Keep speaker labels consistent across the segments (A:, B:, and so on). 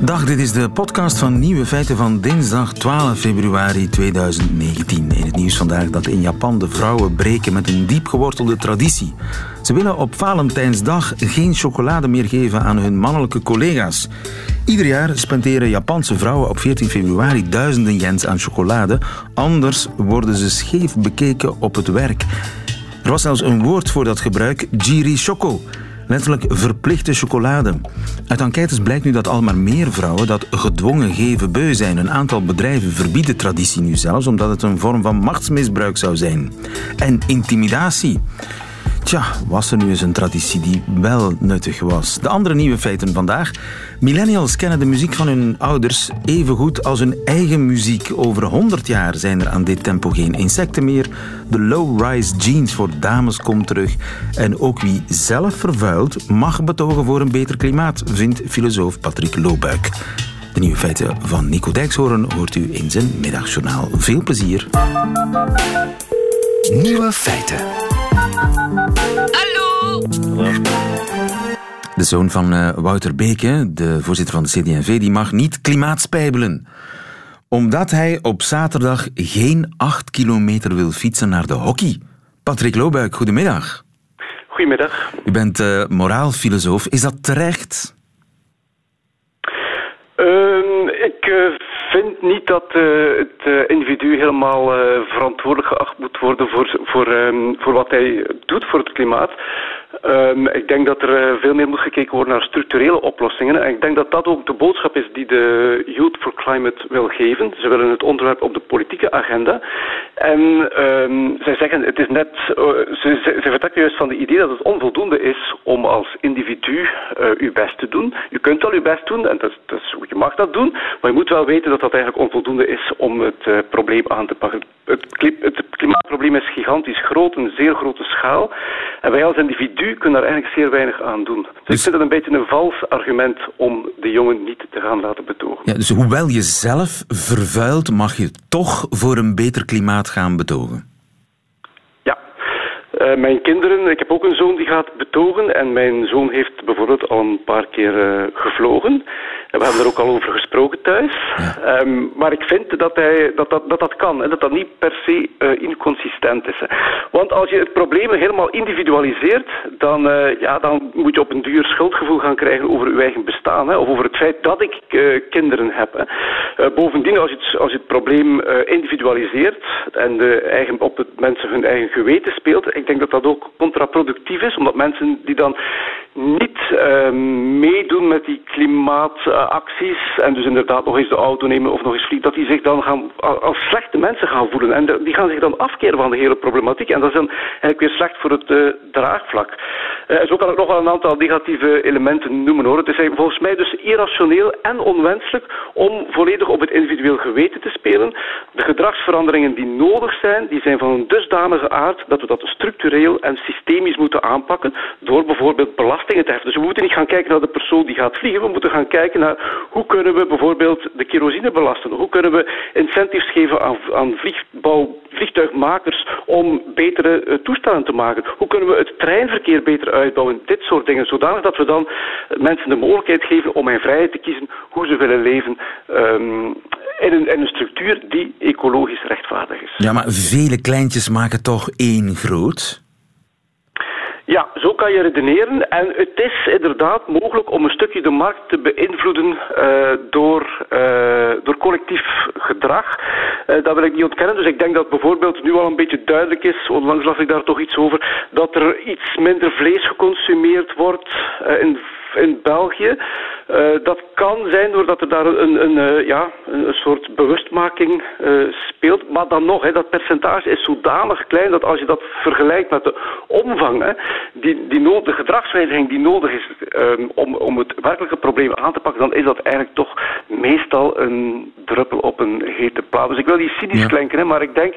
A: Dag, dit is de podcast van Nieuwe Feiten van dinsdag 12 februari 2019. In het nieuws vandaag dat in Japan de vrouwen breken met een diep gewortelde traditie. Ze willen op Valentijnsdag geen chocolade meer geven aan hun mannelijke collega's. Ieder jaar spenderen Japanse vrouwen op 14 februari duizenden yens aan chocolade. Anders worden ze scheef bekeken op het werk. Er was zelfs een woord voor dat gebruik, jiri choco. Letterlijk verplichte chocolade. Uit enquêtes blijkt nu dat al maar meer vrouwen dat gedwongen geven beu zijn. Een aantal bedrijven verbieden traditie nu zelfs omdat het een vorm van machtsmisbruik zou zijn. En intimidatie. Tja, was er nu eens een traditie die wel nuttig was? De andere nieuwe feiten vandaag. Millennials kennen de muziek van hun ouders even goed als hun eigen muziek. Over 100 jaar zijn er aan dit tempo geen insecten meer. De low-rise jeans voor dames komt terug. En ook wie zelf vervuilt mag betogen voor een beter klimaat, vindt filosoof Patrick Loobuik. De nieuwe feiten van Nico Dijkshoorn hoort u in zijn middagjournaal. Veel plezier.
B: Nieuwe feiten.
A: De zoon van uh, Wouter Beke, de voorzitter van de CD&V, die mag niet klimaatspijbelen. Omdat hij op zaterdag geen acht kilometer wil fietsen naar de hockey. Patrick Loobuik, goedemiddag.
C: Goedemiddag.
A: U bent uh, moraalfilosoof. Is dat terecht?
C: Uh, ik uh, vind niet dat het individu helemaal verantwoordelijk geacht moet worden voor, voor, um, voor wat hij doet voor het klimaat. Um, ik denk dat er veel meer moet gekeken worden naar structurele oplossingen. En ik denk dat dat ook de boodschap is die de Youth for Climate wil geven. Ze willen het onderwerp op de politieke agenda. En um, zij zeggen, het is net, uh, ze, ze, juist van het idee dat het onvoldoende is om als individu uh, uw best te doen. U kunt wel uw best doen en dat, dat is, je mag dat doen, maar je moet wel weten dat dat eigenlijk onvoldoende is om het probleem aan te pakken. Het, het klimaatprobleem is gigantisch groot, een zeer grote schaal. En wij als individu kunnen daar eigenlijk zeer weinig aan doen. Dus, dus ik vind het een beetje een vals argument om de jongen niet te gaan laten betogen.
A: Ja, dus hoewel je zelf vervuilt, mag je toch voor een beter klimaat gaan betogen?
C: Uh, mijn kinderen, ik heb ook een zoon die gaat betogen en mijn zoon heeft bijvoorbeeld al een paar keer uh, gevlogen. En we hebben er ook al over gesproken thuis. Ja. Um, maar ik vind dat, hij, dat, dat, dat dat kan en dat dat niet per se uh, inconsistent is. Hè. Want als je het probleem helemaal individualiseert, dan, ja, dan moet je op een duur schuldgevoel gaan krijgen over je eigen bestaan. Hè, of over het feit dat ik kinderen heb. Hè. bovendien, als je het, als je het probleem individualiseert en de eigen, op het mensen hun eigen geweten speelt, ik denk dat dat ook contraproductief is, omdat mensen die dan niet meedoen met die klimaat acties en dus inderdaad nog eens de auto nemen of nog eens vliegen, dat die zich dan gaan, als slechte mensen gaan voelen. En die gaan zich dan afkeren van de hele problematiek. En dat is dan eigenlijk weer slecht voor het uh, draagvlak. Uh, zo kan ik nog wel een aantal negatieve elementen noemen hoor. Het is volgens mij dus irrationeel en onwenselijk om volledig op het individueel geweten te spelen. De gedragsveranderingen die nodig zijn, die zijn van een dusdanige aard dat we dat structureel en systemisch moeten aanpakken door bijvoorbeeld Dus we moeten niet gaan kijken naar de persoon die gaat vliegen, we moeten gaan kijken naar hoe kunnen we bijvoorbeeld de kerosine belasten? Hoe kunnen we incentives geven aan, aan vliegtuigmakers om betere uh, toestellen te maken? Hoe kunnen we het treinverkeer beter uitbouwen? Dit soort dingen, zodanig dat we dan mensen de mogelijkheid geven om in vrijheid te kiezen hoe ze willen leven um, in, een, in een structuur die ecologisch rechtvaardig is.
A: Ja, maar vele kleintjes maken toch één groot?
C: Ja, zo kan je redeneren. En het is inderdaad mogelijk om een stukje de markt te beïnvloeden uh, door, uh, door collectief gedrag. Uh, dat wil ik niet ontkennen. Dus ik denk dat bijvoorbeeld nu al een beetje duidelijk is, onlangs las ik daar toch iets over, dat er iets minder vlees geconsumeerd wordt in in België. Uh, dat kan zijn doordat er daar een, een, uh, ja, een soort bewustmaking uh, speelt. Maar dan nog, hè, dat percentage is zodanig klein dat als je dat vergelijkt met de omvang, hè, die, die nood, de gedragswijziging die nodig is um, om, om het werkelijke probleem aan te pakken, dan is dat eigenlijk toch meestal een druppel op een hete plaat. Dus ik wil niet cynisch ja. klinken, hè, maar ik denk,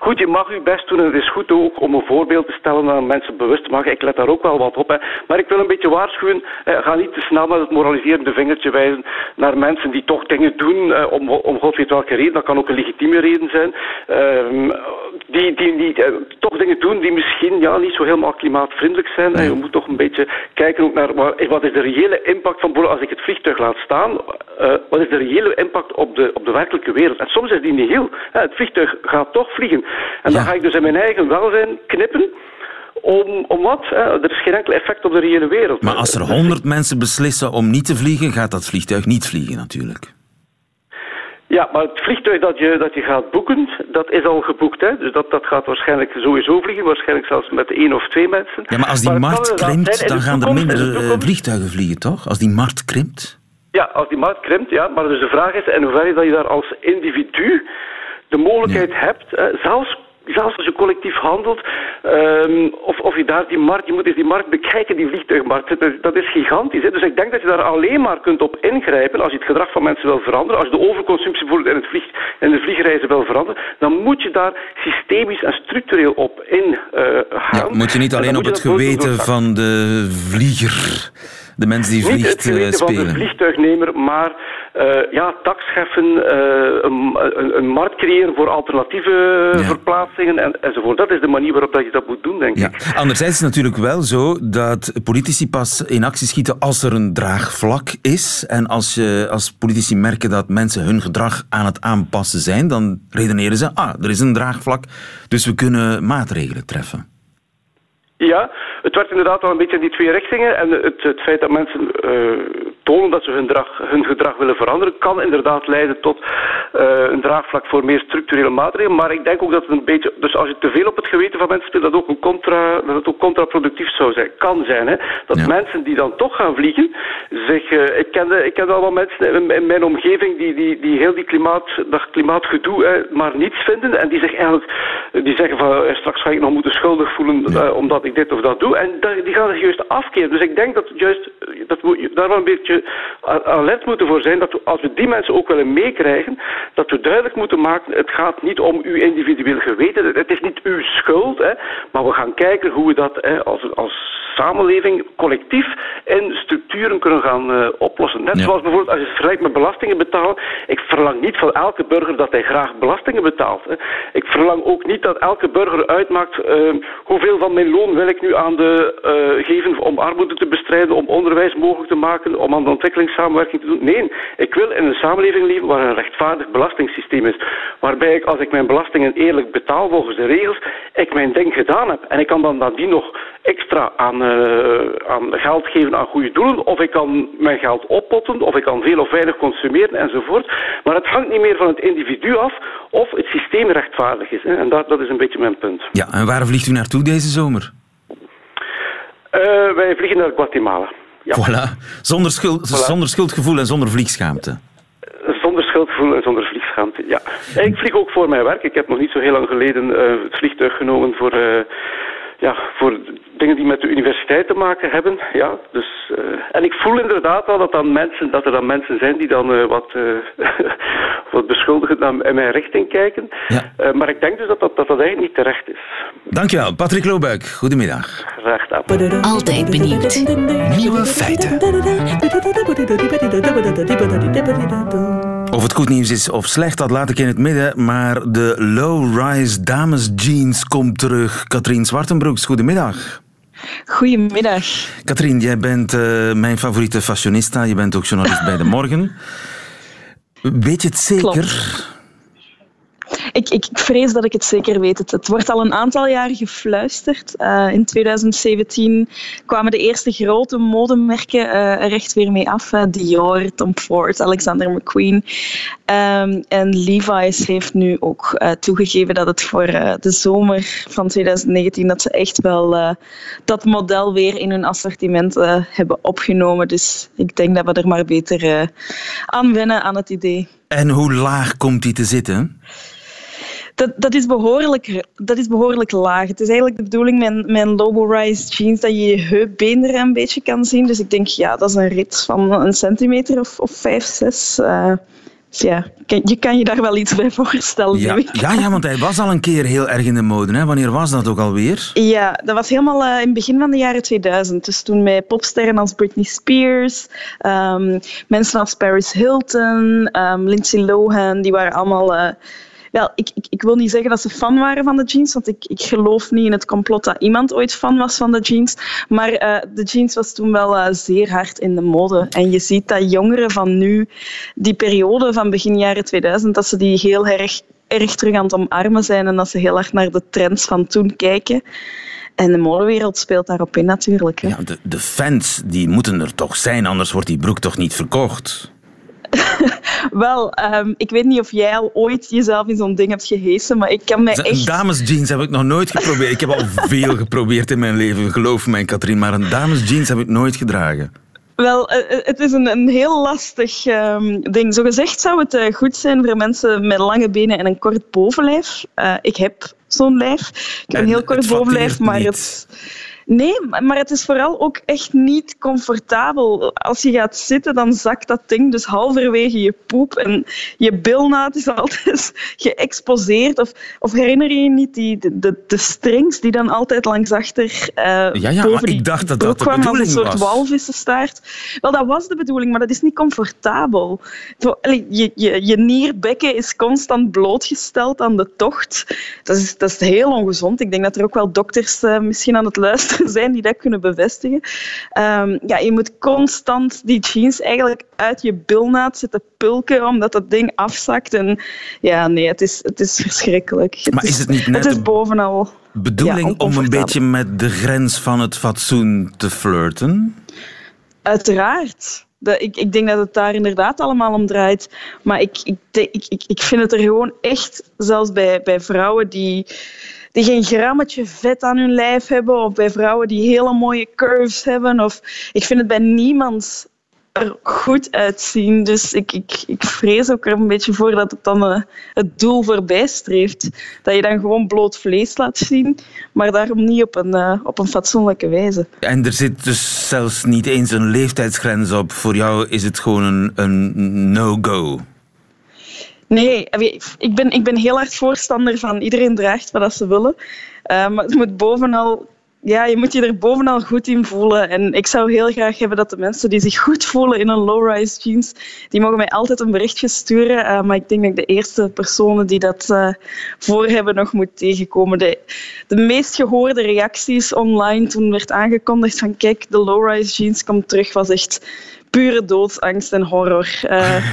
C: goed, je mag je best doen en het is goed ook om een voorbeeld te stellen aan mensen bewust te maken. Ik let daar ook wel wat op. Hè. Maar ik wil een beetje waarschuwen, ga niet te snel met het moraliserende vingertje wijzen naar mensen die toch dingen doen om, om god weet welke reden. Dat kan ook een legitieme reden zijn. Ehm, die, die, die toch dingen doen die misschien ja, niet zo helemaal klimaatvriendelijk zijn. En je moet toch een beetje kijken ook naar wat is de reële impact van als ik het vliegtuig laat staan. wat is de reële impact op de, op de werkelijke wereld? En soms is die niet heel. Het vliegtuig gaat toch vliegen. En dan ga ik dus in mijn eigen welzijn knippen. Om, om wat? Er is geen enkel effect op de reële wereld.
A: Maar als er honderd mensen beslissen om niet te vliegen, gaat dat vliegtuig niet vliegen natuurlijk.
C: Ja, maar het vliegtuig dat je, dat je gaat boeken, dat is al geboekt. Hè? Dus dat, dat gaat waarschijnlijk sowieso vliegen, waarschijnlijk zelfs met één of twee mensen.
A: Ja, maar als die markt krimpt, dan gaan er minder eh, vliegtuigen vliegen, toch? Als die markt krimpt?
C: Ja, als die markt krimpt, ja. Maar dus de vraag is in hoeverre dat je daar als individu de mogelijkheid hebt, zelfs zelfs als je collectief handelt, ehm, of, of je daar die markt, je moet eens die markt bekijken, die vliegtuigmarkt, dat is gigantisch. Hè? Dus ik denk dat je daar alleen maar kunt op ingrijpen als je het gedrag van mensen wil veranderen, als je de overconsumptie bijvoorbeeld in, het vlieg, in de vliegreizen wil veranderen, dan moet je daar systemisch en structureel op ingaan. Uh, ja,
A: moet je niet alleen op het geweten van de vlieger de mensen die vliegt
C: Niet
A: het spelen. van
C: de vliegtuignemer, maar uh, ja, taxscheffen, uh, een, een, een, markt creëren voor alternatieve verplaatsingen en, enzovoort. Dat is de manier waarop je dat moet doen, denk ja. ik.
A: Anderzijds is het natuurlijk wel zo dat politici pas in actie schieten als er een draagvlak is. En als, je, als politici merken dat mensen hun gedrag aan het aanpassen zijn, dan redeneren ze, ah, er is een draagvlak, dus we kunnen maatregelen treffen.
C: Ja, het werd inderdaad wel een beetje in die twee richtingen. En het, het feit dat mensen uh, tonen dat ze hun, drag, hun gedrag willen veranderen, kan inderdaad leiden tot uh, een draagvlak voor meer structurele maatregelen. Maar ik denk ook dat het een beetje, dus als je te veel op het geweten van mensen speelt, dat, ook een contra, dat het ook contraproductief zou zijn, kan zijn. Hè? Dat mensen die dan toch gaan vliegen, zich, uh, ik, ken ik ken wel wat mensen in, in, mijn omgeving die, die, die heel die klimaat, dat klimaatgedoe hè, maar niets vinden en die zich eigenlijk, die zeggen van straks ga ik nog moeten schuldig voelen omdat ik dit of dat doe. En die gaan zich juist afkeren. Dus ik denk dat juist dat we daar wel een beetje alert moeten voor zijn. Dat we, als we die mensen ook willen meekrijgen, dat we duidelijk moeten maken: het gaat niet om uw individueel geweten. Het is niet uw schuld. Hè, maar we gaan kijken hoe we dat hè, als, als samenleving collectief in structuren kunnen gaan uh, oplossen. Net zoals bijvoorbeeld als je het vergelijkt met belastingen betalen. Ik verlang niet van elke burger dat hij graag belastingen betaalt. Hè. Ik verlang ook niet dat elke burger uitmaakt uh, hoeveel van mijn loon wil ik nu aan de uh, geven om armoede te bestrijden, om onderwijs mogelijk te maken, om aan de ontwikkelingssamenwerking te doen. Nee, ik wil in een samenleving leven waar een rechtvaardig belastingssysteem is. Waarbij ik, als ik mijn belastingen eerlijk betaal volgens de regels, ik mijn ding gedaan heb. En ik kan dan nadien nog extra aan, uh, aan geld geven aan goede doelen, of ik kan mijn geld oppotten, of ik kan veel of weinig consumeren enzovoort. Maar het hangt niet meer van het individu af of het systeem rechtvaardig is. En dat, dat is een beetje mijn punt.
A: Ja, en waar vliegt u naartoe deze zomer?
C: Uh, wij vliegen naar Guatemala.
A: Ja. Voilà. Zonder, schuld, zonder schuldgevoel en zonder vliegschaamte.
C: Zonder schuldgevoel en zonder vliegschaamte, ja. Ik vlieg ook voor mijn werk. Ik heb nog niet zo heel lang geleden uh, het vliegtuig genomen voor... Uh, ja, voor dingen die met de universiteit te maken hebben. Ja, dus, uh, en ik voel inderdaad wel dat, dan mensen, dat er dan mensen zijn die dan uh, wat, uh, wat beschuldigend naar, in mijn richting kijken. Ja. maar ik denk dus dat dat, dat dat eigenlijk niet terecht is.
A: Dankjewel, Patrick Loobuik. Goedemiddag.
C: Graag gedaan.
D: Altijd benieuwd. Nieuwe feiten.
A: Of het goed nieuws is of slecht, dat laat ik in het midden. Maar de low-rise dames jeans komt terug. Katrien Zwartenbroeks, goedemiddag.
E: Goedemiddag.
A: Katrien, jij bent uh, mijn favoriete fashionista. Je bent ook journalist bij De Morgen. Weet je het zeker?
E: Klopt. Ik, ik, vrees dat ik het zeker weet. Het, wordt al een aantal jaar gefluisterd. Uh, in 2017 kwamen de eerste grote modemerken uh, er echt weer mee af. Uh, Dior, Tom Ford, Alexander McQueen. Um, en Levi's heeft nu ook toegegeven dat het voor de zomer van 2019 dat ze echt wel dat model weer in hun assortiment hebben opgenomen. Dus ik denk dat we er maar beter aan wennen aan het idee.
A: En hoe laag komt die te zitten?
E: Dat, dat, is behoorlijk, dat is behoorlijk laag. Het is eigenlijk de bedoeling met, met low-rise jeans dat je je heupbeen er een beetje kan zien. Dus ik denk, ja, dat is een rit van een centimeter of, of vijf, zes. Uh, ja, je kan je daar wel iets bij voorstellen.
A: Ja, ja, ja, want hij was al een keer heel erg in de mode. Hè? Wanneer was dat ook alweer?
E: Ja, dat was helemaal uh, in het begin van de jaren 2000. Dus toen met popsterren als Britney Spears, um, mensen als Paris Hilton, um, Lindsay Lohan, die waren allemaal... Uh, wel, ik, ik, ik, wil niet zeggen dat ze fan waren van de jeans, want ik, ik geloof niet in het complot dat iemand ooit fan was van de jeans. Maar uh, de jeans was toen wel uh, zeer hard in de mode. En je ziet dat jongeren van nu, die periode van begin jaren 2000, dat ze die heel erg, erg terug aan het omarmen zijn en dat ze heel erg naar de trends van toen kijken. En de modewereld speelt daarop in natuurlijk. Hè.
A: Ja, de, de fans die moeten er toch zijn, anders wordt die broek toch niet verkocht?
E: Wel, um, ik weet niet of jij al ooit jezelf in zo'n ding hebt gehesen, maar ik kan mij echt...
A: damesjeans heb ik nog nooit geprobeerd. Ik heb al veel geprobeerd in mijn leven, geloof mij, Katrien, maar een damesjeans heb ik nooit gedragen.
E: Wel, eh, eh, het is een, een heel lastig um, ding. Zo gezegd zou het uh, goed zijn voor mensen met lange benen en een kort bovenlijf. Uh, ik heb zo'n lijf. Ik heb een heel kort bovenlijf, maar niet. het Nee, maar het is vooral ook echt niet comfortabel. Als je gaat zitten, dan zakt dat ding dus halverwege je poep en je bilnaad is altijd geëxposeerd. Of, of herinner je je niet die, de, de strings die dan altijd langs achter uh,
A: ja, ja, boven
E: die
A: ik dacht dat dat de bedoeling
E: als een soort
A: was.
E: walvissenstaart. Wel, dat was de bedoeling, maar dat is niet comfortabel. Je, je, je nierbekken is constant blootgesteld aan de tocht. Dat is, dat is heel ongezond. Ik denk dat er ook wel dokters uh, misschien aan het luisteren zijn die dat kunnen bevestigen. Um, ja, je moet constant die jeans eigenlijk uit je bilnaad zitten pulken, omdat dat ding afzakt. En ja, nee, het is, het is verschrikkelijk. Het
A: maar is, het niet net
E: het is bovenal
A: bedoeling
E: ja,
A: om een beetje met de grens van het fatsoen te flirten?
E: Uiteraard. De, ik, ik, denk dat het daar inderdaad allemaal om draait. Maar ik, ik, ik, ik vind het er gewoon echt, zelfs bij, bij vrouwen die die geen grammetje vet aan hun lijf hebben, of bij vrouwen die hele mooie curves hebben. Of, ik vind het bij niemand er goed uitzien. Dus ik, ik, ik vrees ook er een beetje voor dat het dan uh, het doel voorbij streeft. Dat je dan gewoon bloot vlees laat zien, maar daarom niet op een, uh, op een fatsoenlijke wijze.
A: En er zit dus zelfs niet eens een leeftijdsgrens op. Voor jou is het gewoon een, een no-go.
E: Nee, ik ben, ik ben heel erg voorstander van iedereen draagt wat ze willen. Uh, maar het moet bovenal, ja, je moet je er bovenal goed in voelen. En ik zou heel graag hebben dat de mensen die zich goed voelen in een low-rise jeans, die mogen mij altijd een berichtje sturen. Uh, maar ik denk dat ik de eerste personen die dat voor hebben nog moet tegenkomen. De, de meest gehoorde reacties online toen werd aangekondigd van kijk, de low-rise jeans komt terug, was echt pure doodsangst en horror. Uh.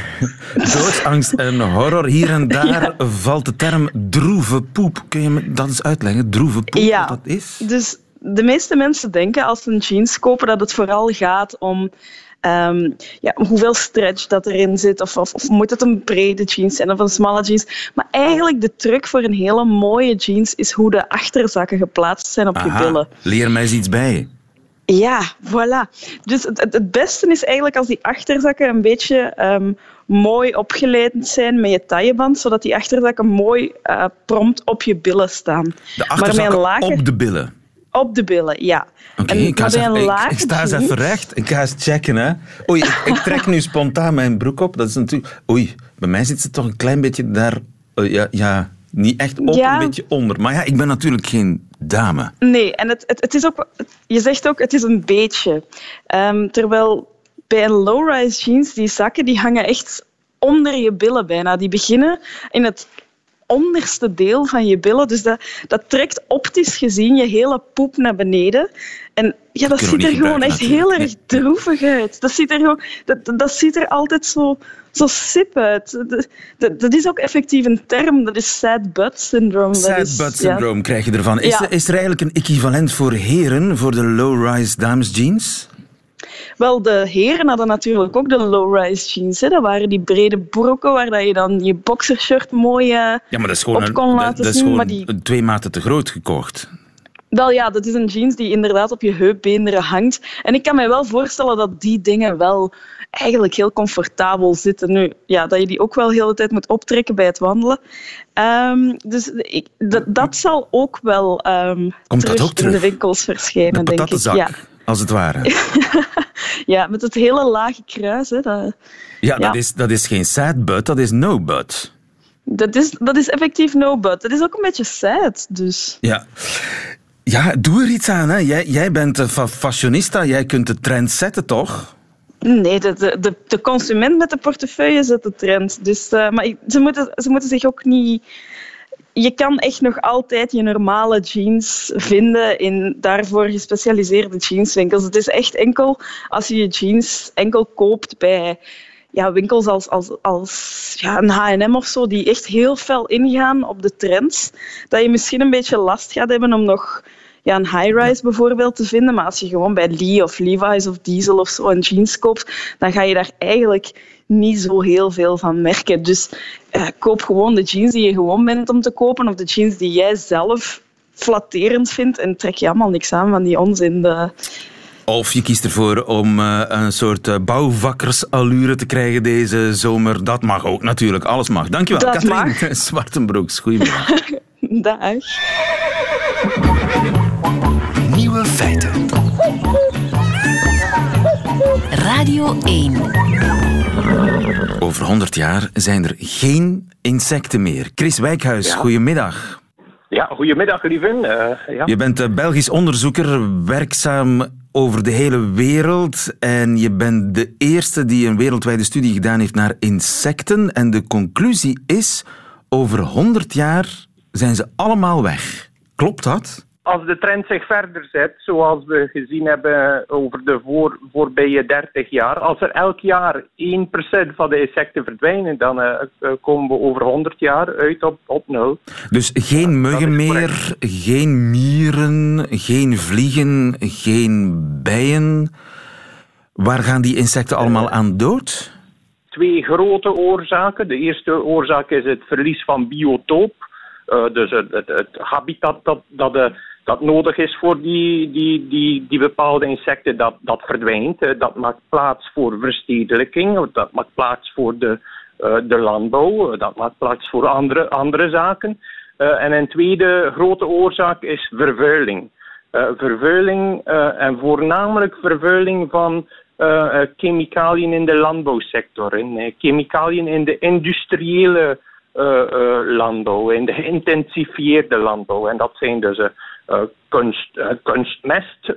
A: doodsangst en horror. Hier en daar ja. valt de term droeve poep. Kun je me dat eens uitleggen? Droeve poep,
E: ja.
A: wat dat is?
E: Dus de meeste mensen denken als ze een jeans kopen dat het vooral gaat om Um, ja, hoeveel stretch dat erin zit, of, of, of, moet het een brede jeans zijn of een smalle jeans. Maar eigenlijk de truc voor een hele mooie jeans is hoe de achterzakken geplaatst zijn op
A: Aha,
E: je billen.
A: Leer mij eens iets bij.
E: Ja, voilà. Dus het, het, beste is eigenlijk als die achterzakken een beetje um, mooi opgeleid zijn met je tailleband, zodat die achterzakken mooi uh, prompt op je billen staan.
A: De achterzakken lager, op de billen?
E: Op de billen, ja.
A: Oké, okay, ik, ik, ik, sta eens even recht. Ik ga eens checken. Hè. Oei, ik, ik, trek nu spontaan mijn broek op. Dat is natuurlijk... Oei, bij mij zit ze toch een klein beetje daar... Uh, ja, ja, niet echt op, ja. een beetje onder. Maar ja, ik ben natuurlijk geen dame.
E: Nee, en het, het, is ook... Je zegt ook, het is een beetje. Um, terwijl bij een low-rise jeans, die zakken, die hangen echt onder je billen bijna. Die beginnen in het onderste deel van je billen. Dus dat, dat trekt optisch gezien je hele poep naar beneden. En ja, dat ziet er gewoon echt heel erg droevig uit. Dat ziet er, gewoon, dat, dat ziet er altijd zo, zo sip uit. Dat, dat, dat, is ook effectief een term, dat is sad butt syndrome.
A: Sad butt syndrome ja. krijg je ervan. Is,
E: ja.
A: is er eigenlijk een equivalent voor heren, voor de low-rise dames jeans?
E: Wel, de heren hadden natuurlijk ook de low-rise jeans. Hè. Dat waren die brede broeken waar je dan je boxershirt mooi uh,
A: ja, maar dat is gewoon
E: op kon
A: een,
E: laten
A: dat, dat is
E: zien.
A: gewoon
E: Maar die...
A: twee maten te groot gekocht.
E: Wel ja, dat is een jeans die inderdaad op je heupbeenderen hangt. En ik kan me wel voorstellen dat die dingen wel eigenlijk heel comfortabel zitten. Nu, ja, dat je die ook wel de tijd moet optrekken bij het wandelen. Um, dus ik, dat, zal ook wel um,
A: Komt
E: terug,
A: dat ook terug?
E: in de winkels verschijnen,
A: de
E: denk ik. Ja.
A: als het ware.
E: ja, met het hele lage kruis. Hè, dat,
A: ja, Dat, is, dat is geen sad but, dat is no but.
E: Dat is, dat is effectief no but. Dat is ook een beetje sad, dus.
A: Ja. Ja, doe er iets aan. Hè. Jij, jij bent een fashionista, jij kunt de trend zetten, toch?
E: Nee, de, de, de, consument met de portefeuille zet de trend. Dus, uh, maar ze, moeten, ze moeten zich ook niet je kan echt nog altijd je normale jeans vinden in daarvoor gespecialiseerde jeanswinkels. Het is echt enkel als je je jeans enkel koopt bij ja, winkels als, als, als ja, een H&M of zo, die echt heel fel ingaan op de trends, dat je misschien een beetje last gaat hebben om nog ja, een high-rise bijvoorbeeld te vinden. Maar als je gewoon bij Lee of Levi's of Diesel of zo een jeans koopt, dan ga je daar eigenlijk niet zo heel veel van merken. Dus uh, koop gewoon de jeans die je gewoon bent om te kopen of de jeans die jij zelf flatterend vindt en trek je allemaal niks aan van die onzin. De...
A: Of je kiest ervoor om uh, een soort uh, bouwvakkersallure te krijgen deze zomer. Dat mag ook natuurlijk. Alles mag. Dankjewel, Dat Katrien Zwartenbroeks. Goedemiddag.
E: Dag.
B: Nieuwe feiten.
D: Radio 1.
A: Over 100 jaar zijn er geen insecten meer. Chris Wijkhuis, ja. goedemiddag.
F: Ja, goedemiddag, lieve. Uh, ja.
A: Je bent uh, Belgisch onderzoeker, werkzaam over de hele wereld. En je bent de eerste die een wereldwijde studie gedaan heeft naar insecten. En de conclusie is, over 100 jaar zijn ze allemaal weg. Klopt dat?
F: Als de trend zich verder zet, zoals we gezien hebben over de voor, voorbije 30 jaar, als er elk jaar 1% van de insecten verdwijnen, dan uh, komen we over 100 jaar uit op, op nul.
A: Dus geen muggen meer, geen mieren, geen vliegen, geen bijen. Waar gaan die insecten allemaal aan dood?
F: Twee grote oorzaken. De eerste oorzaak is het verlies van biotoop. Uh, dus het, het, het, habitat dat, dat de dat nodig is voor die, die, die, die bepaalde insecten, dat, dat verdwijnt. Dat maakt plaats voor verstedelijking, dat maakt plaats voor de, uh, de landbouw, dat maakt plaats voor andere, andere zaken. Uh, en een tweede grote oorzaak is vervuiling. Uh, vervuiling en voornamelijk vervuiling van chemicaliën in de landbouwsector, in, chemicaliën in de industriële landbouw, in de geïntensifieerde landbouw. En dat zijn dus eh, kunst, eh, kunstmest.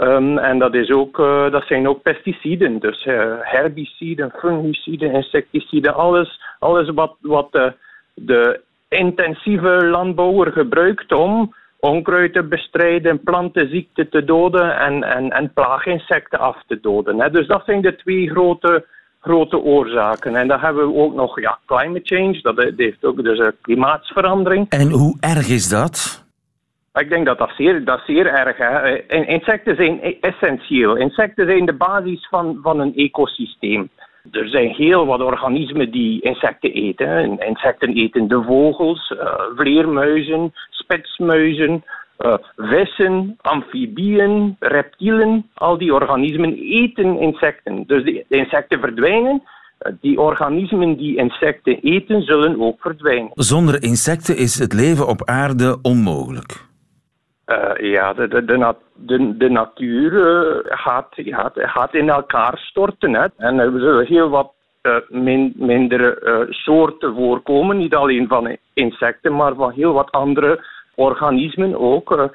F: Um, en dat, is ook, dat zijn ook pesticiden, dus herbiciden, fungiciden, insecticiden, alles, alles wat, wat de, de intensieve landbouwer gebruikt om onkruid te bestrijden, plantenziekten te doden en, en, en plaaginsecten af te doden. Hè. Dus dat zijn de twee grote, grote oorzaken. En dan hebben we ook nog ja, climate change, dat heeft ook dus klimaatsverandering.
A: En hoe erg is dat?
F: Ik denk dat dat zeer, dat zeer erg is. Insecten zijn e- essentieel. Insecten zijn de basis van, van een ecosysteem. Er zijn heel wat organismen die insecten eten. Insecten eten de vogels, uh, vleermuizen, spitsmuizen, uh, vissen, amfibieën, reptielen. Al die organismen eten insecten. Dus de, insecten verdwijnen. Die organismen die insecten eten, zullen ook verdwijnen.
A: Zonder insecten is het leven op aarde onmogelijk.
F: Uh, ja, de, de, de, de, de natuur uh, gaat, gaat, in elkaar storten. Hè. En er zullen heel wat uh, min, minder soorten voorkomen. Niet alleen van insecten, maar van heel wat andere organismen ook.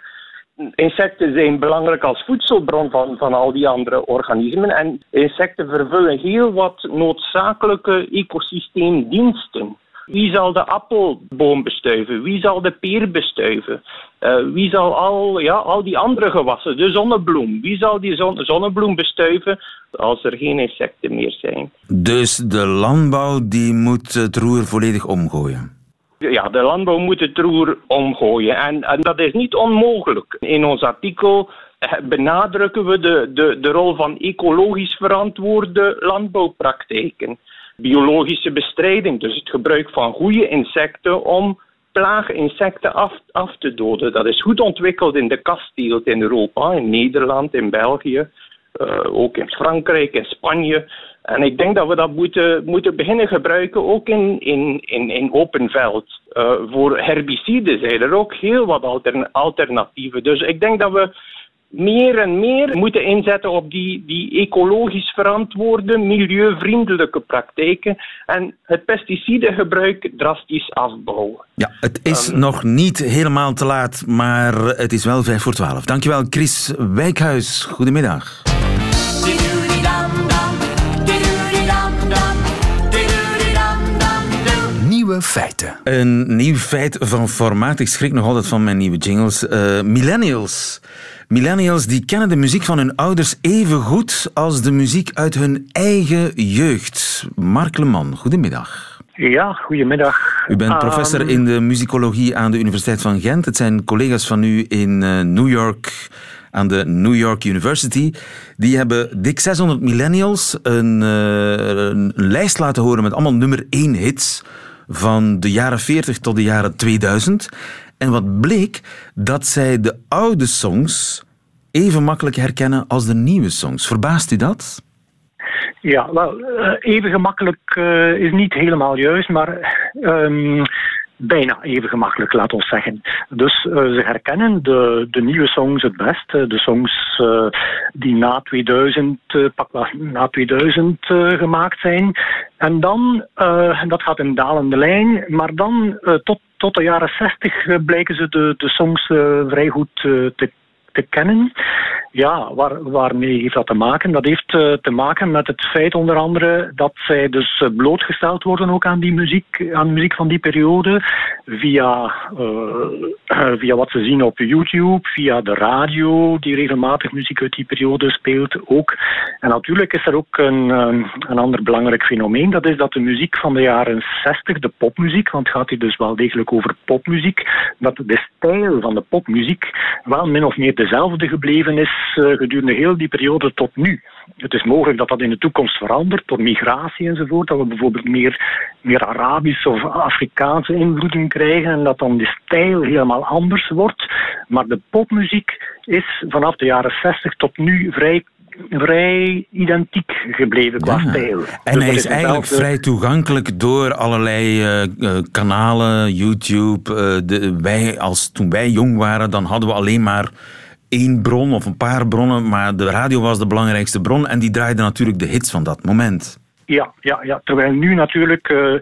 F: insecten zijn belangrijk als voedselbron van, van al die andere organismen. En insecten vervullen heel wat noodzakelijke ecosysteemdiensten. Wie zal de appelboom bestuiven? Wie zal de peer bestuiven? Uh, wie zal al, ja, al die andere gewassen, de zonnebloem, wie zal die zon, zonnebloem bestuiven als er geen insecten meer zijn?
A: Dus de landbouw die moet het roer volledig omgooien?
F: Ja, de landbouw moet het roer omgooien. En, en dat is niet onmogelijk. In ons artikel eh, benadrukken we de, de, de rol van ecologisch verantwoorde landbouwpraktijken biologische bestrijding, dus het gebruik van goede insecten om plaaginsecten af, af te doden. Dat is goed ontwikkeld in de kastteelt in Europa, in Nederland, in België, uh, ook in Frankrijk, in Spanje. En ik denk dat we dat moeten, moeten beginnen gebruiken, ook in, in, in, open veld. Uh, voor herbiciden zijn er ook heel wat altern alternatieven. Dus ik denk dat we
G: meer en meer moeten inzetten op die, die ecologisch verantwoorde, milieuvriendelijke praktijken en het pesticidengebruik drastisch afbouwen.
A: Ja, het is nog niet helemaal te laat, maar het is wel vijf voor twaalf. Dankjewel, Chris Wijkhuis. Goedemiddag.
B: Nieuwe feiten.
A: Een nieuw feit van formaat. Ik schrik nog altijd van mijn nieuwe jingles. Eh, millennials. Millennials die kennen de muziek van hun ouders even goed als de muziek uit hun eigen jeugd. Mark Leman, goedemiddag.
G: Ja, goedemiddag.
A: U bent professor
G: Ehm,
A: in de muzikologie aan de Universiteit van Gent. Het zijn collega's van u in eh, New York aan de New York University. Die hebben dik 600 millennials een, eh, een lijst laten horen met allemaal nummer 1 hits van de jaren 40 tot de jaren 2000. En wat bleek, dat zij de oude songs even makkelijk herkennen als de nieuwe songs. Verbaast u dat?
G: Ja, wel, eh, even gemakkelijk eh, is niet helemaal juist, maar ehm, bijna even gemakkelijk, laat ons zeggen. Dus eh, ze herkennen de, de nieuwe songs het best. de songs die na 2000, eh, pak na 2000 eh, gemaakt zijn. En dan, dat gaat in dalende lijn, maar dan tot, tot de jaren 60 eh, blijken ze de, de songs eh, vrij goed eh, te te kennen. Ja, waar, waarmee heeft dat te maken? Dat heeft eh, te maken met het feit onder andere dat zij dus eh, blootgesteld worden ook aan die muziek, aan de muziek van die periode, via, eh, via wat ze zien op YouTube, via de radio, die regelmatig muziek uit die periode speelt ook. En natuurlijk is er ook een, een ander belangrijk fenomeen, dat is dat de muziek van de jaren 60, de popmuziek, want het gaat hier dus wel degelijk over popmuziek, dat de stijl van de popmuziek wel min of meer dezelfde gebleven is eh, gedurende heel die periode tot nu. Het is mogelijk dat dat in de toekomst verandert door migratie enzovoort, dat we bijvoorbeeld meer, meer Arabische of Afrikaanse invloeden krijgen en dat dan de stijl helemaal anders wordt. Maar de popmuziek is vanaf de jaren 60 tot nu vrij vrij identiek gebleven qua
A: Ja.
G: stijl.
A: En
G: Dus
A: hij is eigenlijk vrij toegankelijk door allerlei eh, eh, kanalen, YouTube. de, wij, als, toen wij jong waren, dan hadden we alleen maar één bron of een paar bronnen, maar de radio was de belangrijkste bron en die draaide natuurlijk de hits van dat moment.
G: Ja, ja, ja. terwijl nu natuurlijk eh,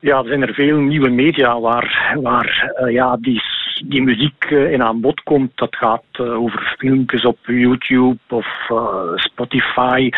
G: ja, zijn er veel nieuwe media waar, waar eh, ja, die, die muziek eh, in aan bod komt. Dat gaat over filmpjes op YouTube of Spotify.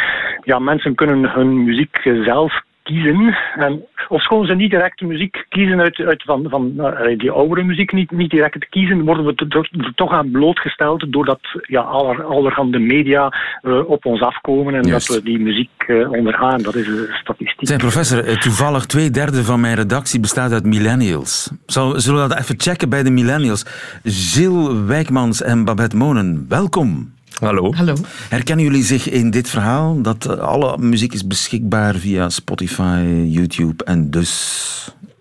G: Ja, mensen kunnen hun muziek zelf kiezen. En ofschoon ze niet direct de muziek kiezen uit, uit van, van eh, die oudere muziek, niet, niet direct kiezen, worden we er, toch aan blootgesteld doordat ja, aller, allerhande media eh, op ons afkomen en
A: Juist.
G: dat we die muziek eh, ondergaan. Dat is de statistiek.
A: Zeg professor, toevallig twee derde van mijn redactie bestaat uit millennials. Zal, zullen we dat even checken bij de millennials? Gilles Wijkmans en Babette Monen, welkom.
H: Hallo.
D: Hallo.
A: Herkennen jullie zich in dit verhaal? Dat eh, alle muziek is beschikbaar via Spotify, YouTube en dus...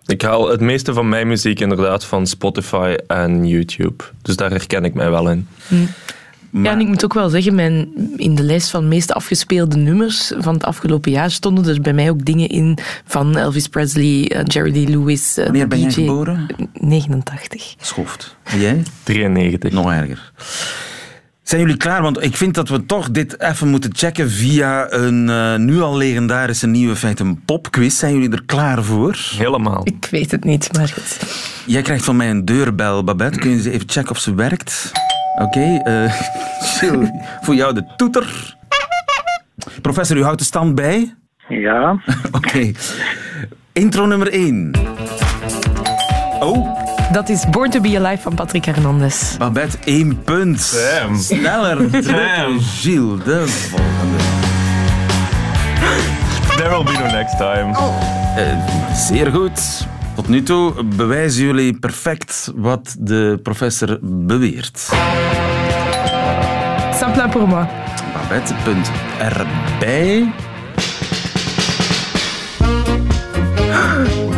H: Ik haal het meeste van mijn muziek inderdaad van Spotify en YouTube. Dus daar herken ik mij wel in.
D: Ja, en ik moet ook wel zeggen, mijn, in de lijst van meest afgespeelde nummers van het afgelopen jaar stonden er bij mij ook dingen in van Elvis Presley, eh, Jerry Lee Lewis, eh,
A: Wanneer ben jij geboren?
D: 89.
A: Schoft. En jij?
H: 93.
A: Nog erger. Zijn jullie klaar? Want ik vind dat we toch dit even moeten checken via een eh, nu al legendarische nieuwe feit, een popquiz. Zijn jullie er klaar voor?
H: Helemaal.
D: Ik weet het niet, maar goed.
A: Jij krijgt van mij een deurbel, Babette. Kun je eens even checken of ze werkt? Oké, eh, Gilles, voor jou de toeter. Professor, u houdt de stand bij?
G: Ja,
A: Oké. Intro nummer 1. Oh,
D: Dat is Born to be Alive van Patrick Hernandez.
A: Babette, één punt.
H: Damn.
A: Sneller. Damn. Gilles, de volgende.
H: There will be no next time.
A: Eh, zeer goed. Tot nu toe bewijzen jullie perfect wat de professor beweert.
D: Simple pour moi.
A: Babette, punt erbij.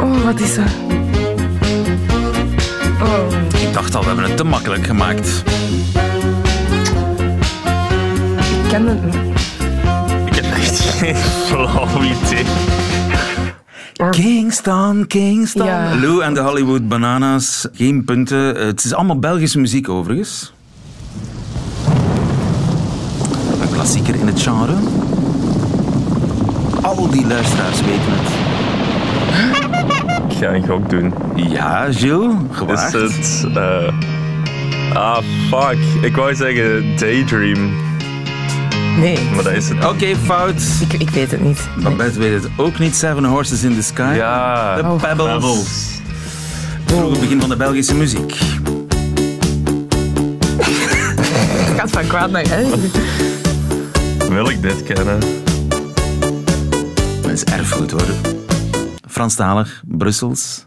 D: Oh, wat is dat?
A: Ik dacht al, we hebben het te makkelijk gemaakt.
D: Ik ken het niet.
H: Ik heb echt geen flauw idee.
A: Kingston, Kingston.
D: Ja.
A: Lou en de Hollywood Bananas. Geen punten. Het is allemaal Belgische muziek overigens. klassieker in het genre. Al die luisteraars weten het.
H: Ik ga een gok doen.
A: Ja, Gilles,
H: Is
A: gewaagd.
H: het... eh, ah, fuck. Ik wou zeggen Daydream.
D: Nee,
H: Maar dat is het.
A: Oké, fout.
D: ik, ik weet het niet. Nee.
A: Babette weet het ook niet. Seven Horses in the Sky.
H: Ja.
A: The
D: Oh.
A: Pebbles.
H: Pebbles.
A: Het vroege begin van de Belgische muziek.
D: Het gaat van kwaad naar.
H: Wil ik dit kennen?
A: Dat is erfgoed hoor. Franstalig, Brussels,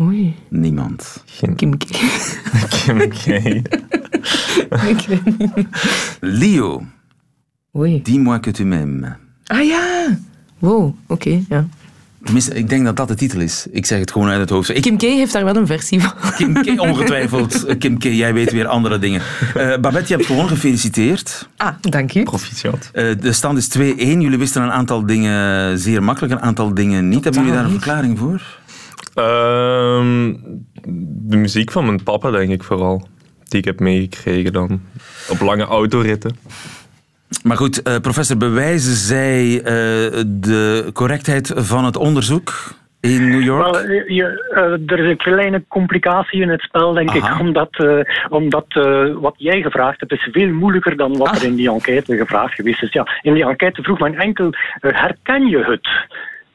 D: Oei,
A: niemand.
H: Geen
D: Kim K.
H: Kim K.
D: Ik weet niet.
A: Leo,
D: Oei.
A: dis-moi que tu m'aimes.
D: Ah ja. Wow, oké, ja.
A: Tenminste, ik denk dat dat de titel is. Ik zeg het gewoon uit het hoofd. Ik,
D: Kim K heeft daar wel een versie van.
A: Kim K, ongetwijfeld. Kim K, jij weet weer andere dingen. Eh, Babette, je hebt gewoon gefeliciteerd.
D: Ah, dank u.
H: Proficiat.
A: Eh, de stand is 2-1. Jullie wisten een aantal dingen zeer makkelijk, een aantal dingen niet. Hebben jullie daar een verklaring voor?
H: Ehm, de muziek van mijn papa, denk ik vooral. Die ik heb meegekregen dan. Op lange autoritten.
A: Maar goed, eh, professor, bewijzen zij eh, de correctheid van het onderzoek in New York?
F: Wel, je, eh, er is een kleine complicatie in het spel, denk
A: Aha.
F: ik. Omdat, omdat wat jij gevraagd hebt, is veel moeilijker dan wat
A: Ah.
F: er in die enquête gevraagd geweest is. Ja, in die enquête vroeg men enkel, herken je het?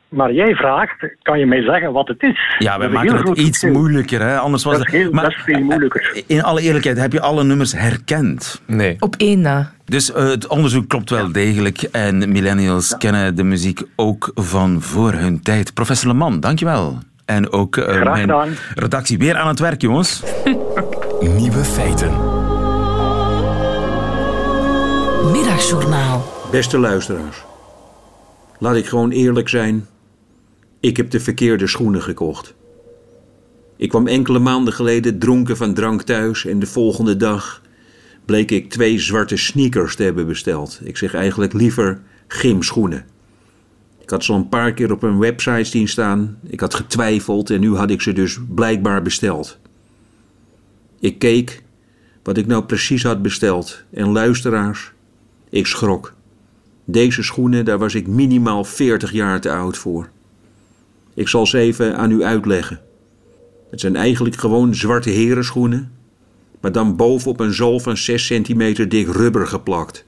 F: Maar jij vraagt, kan je mij zeggen wat het is?
A: Ja, wij maken het iets
F: verschil.
A: moeilijker. Hè? Anders was
F: Dat is, heel,
A: maar,
F: dat is veel moeilijker.
A: in alle eerlijkheid, heb je alle nummers herkend?
H: Nee.
D: Op één na.
A: Dus eh, het onderzoek klopt wel degelijk. En millennials kennen de muziek ook van voor hun tijd. Professor Leman, dankjewel. En ook eh,
F: Graag
A: mijn
F: gedaan.
A: redactie weer aan het werk, jongens.
B: Nieuwe feiten.
I: Middagjournaal.
J: Beste luisteraars, laat ik gewoon eerlijk zijn. Ik heb de verkeerde schoenen gekocht. Ik kwam enkele maanden geleden dronken van drank thuis en de volgende dag bleek ik twee zwarte sneakers te hebben besteld. Ik zeg eigenlijk liever gymschoenen. Ik had ze al een paar keer op een website zien staan. Ik had getwijfeld en nu had ik ze dus blijkbaar besteld. Ik keek wat ik nou precies had besteld en luisteraars, ik schrok. Deze schoenen, daar was ik minimaal 40 jaar te oud voor. Ik zal ze even aan u uitleggen. Het zijn eigenlijk gewoon zwarte herenschoenen, maar dan bovenop een zool van 6 centimeter dik rubber geplakt.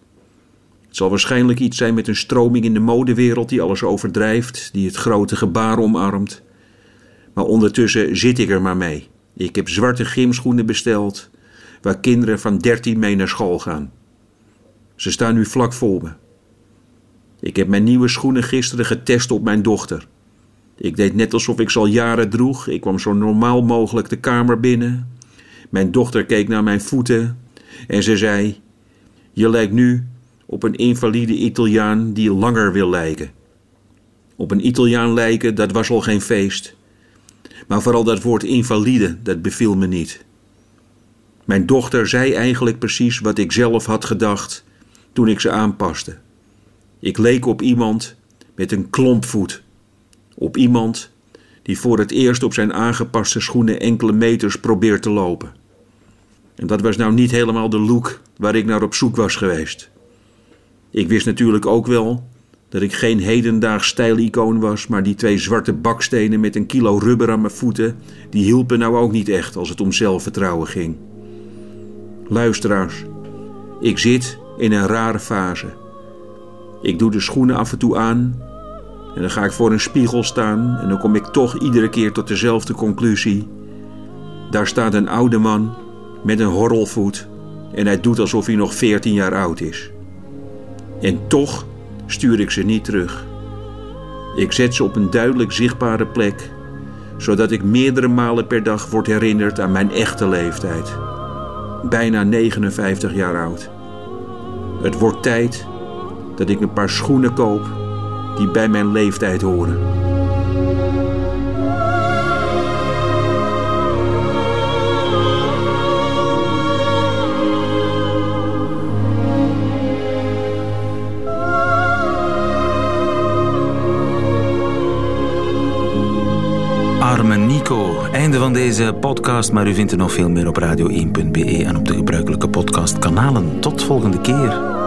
J: Het zal waarschijnlijk iets zijn met een stroming in de modewereld die alles overdrijft, die het grote gebaar omarmt. Maar ondertussen zit ik er maar mee. Ik heb zwarte gymschoenen besteld, waar kinderen van 13 mee naar school gaan. Ze staan nu vlak voor me. Ik heb mijn nieuwe schoenen gisteren getest op mijn dochter. Ik deed net alsof ik ze al jaren droeg. Ik kwam zo normaal mogelijk de kamer binnen. Mijn dochter keek naar mijn voeten en ze zei: Je lijkt nu op een invalide Italiaan die langer wil lijken. Op een Italiaan lijken, dat was al geen feest. Maar vooral dat woord invalide, dat beviel me niet. Mijn dochter zei eigenlijk precies wat ik zelf had gedacht toen ik ze aanpaste. Ik leek op iemand met een klompvoet. Op iemand die voor het eerst op zijn aangepaste schoenen enkele meters probeert te lopen. En dat was nou niet helemaal de look waar ik naar op zoek was geweest. Ik wist natuurlijk ook wel dat ik geen hedendaags stijlicoon was, maar die twee zwarte bakstenen met een kilo rubber aan mijn voeten, die hielpen nou ook niet echt als het om zelfvertrouwen ging. Luisteraars, ik zit in een rare fase. Ik doe de schoenen af en toe aan en dan ga ik voor een spiegel staan en dan kom ik toch iedere keer tot dezelfde conclusie. Daar staat een oude man met een horrelvoet en hij doet alsof hij nog 14 jaar oud is. En toch stuur ik ze niet terug. Ik zet ze op een duidelijk zichtbare plek, zodat ik meerdere malen per dag word herinnerd aan mijn echte leeftijd. Bijna 59 jaar oud. Het wordt tijd dat ik een paar schoenen koop die bij mijn leeftijd horen.
A: Arme Nico. Einde van deze podcast, maar u vindt er nog veel meer op radio1.be en op de gebruikelijke podcastkanalen. Tot volgende keer.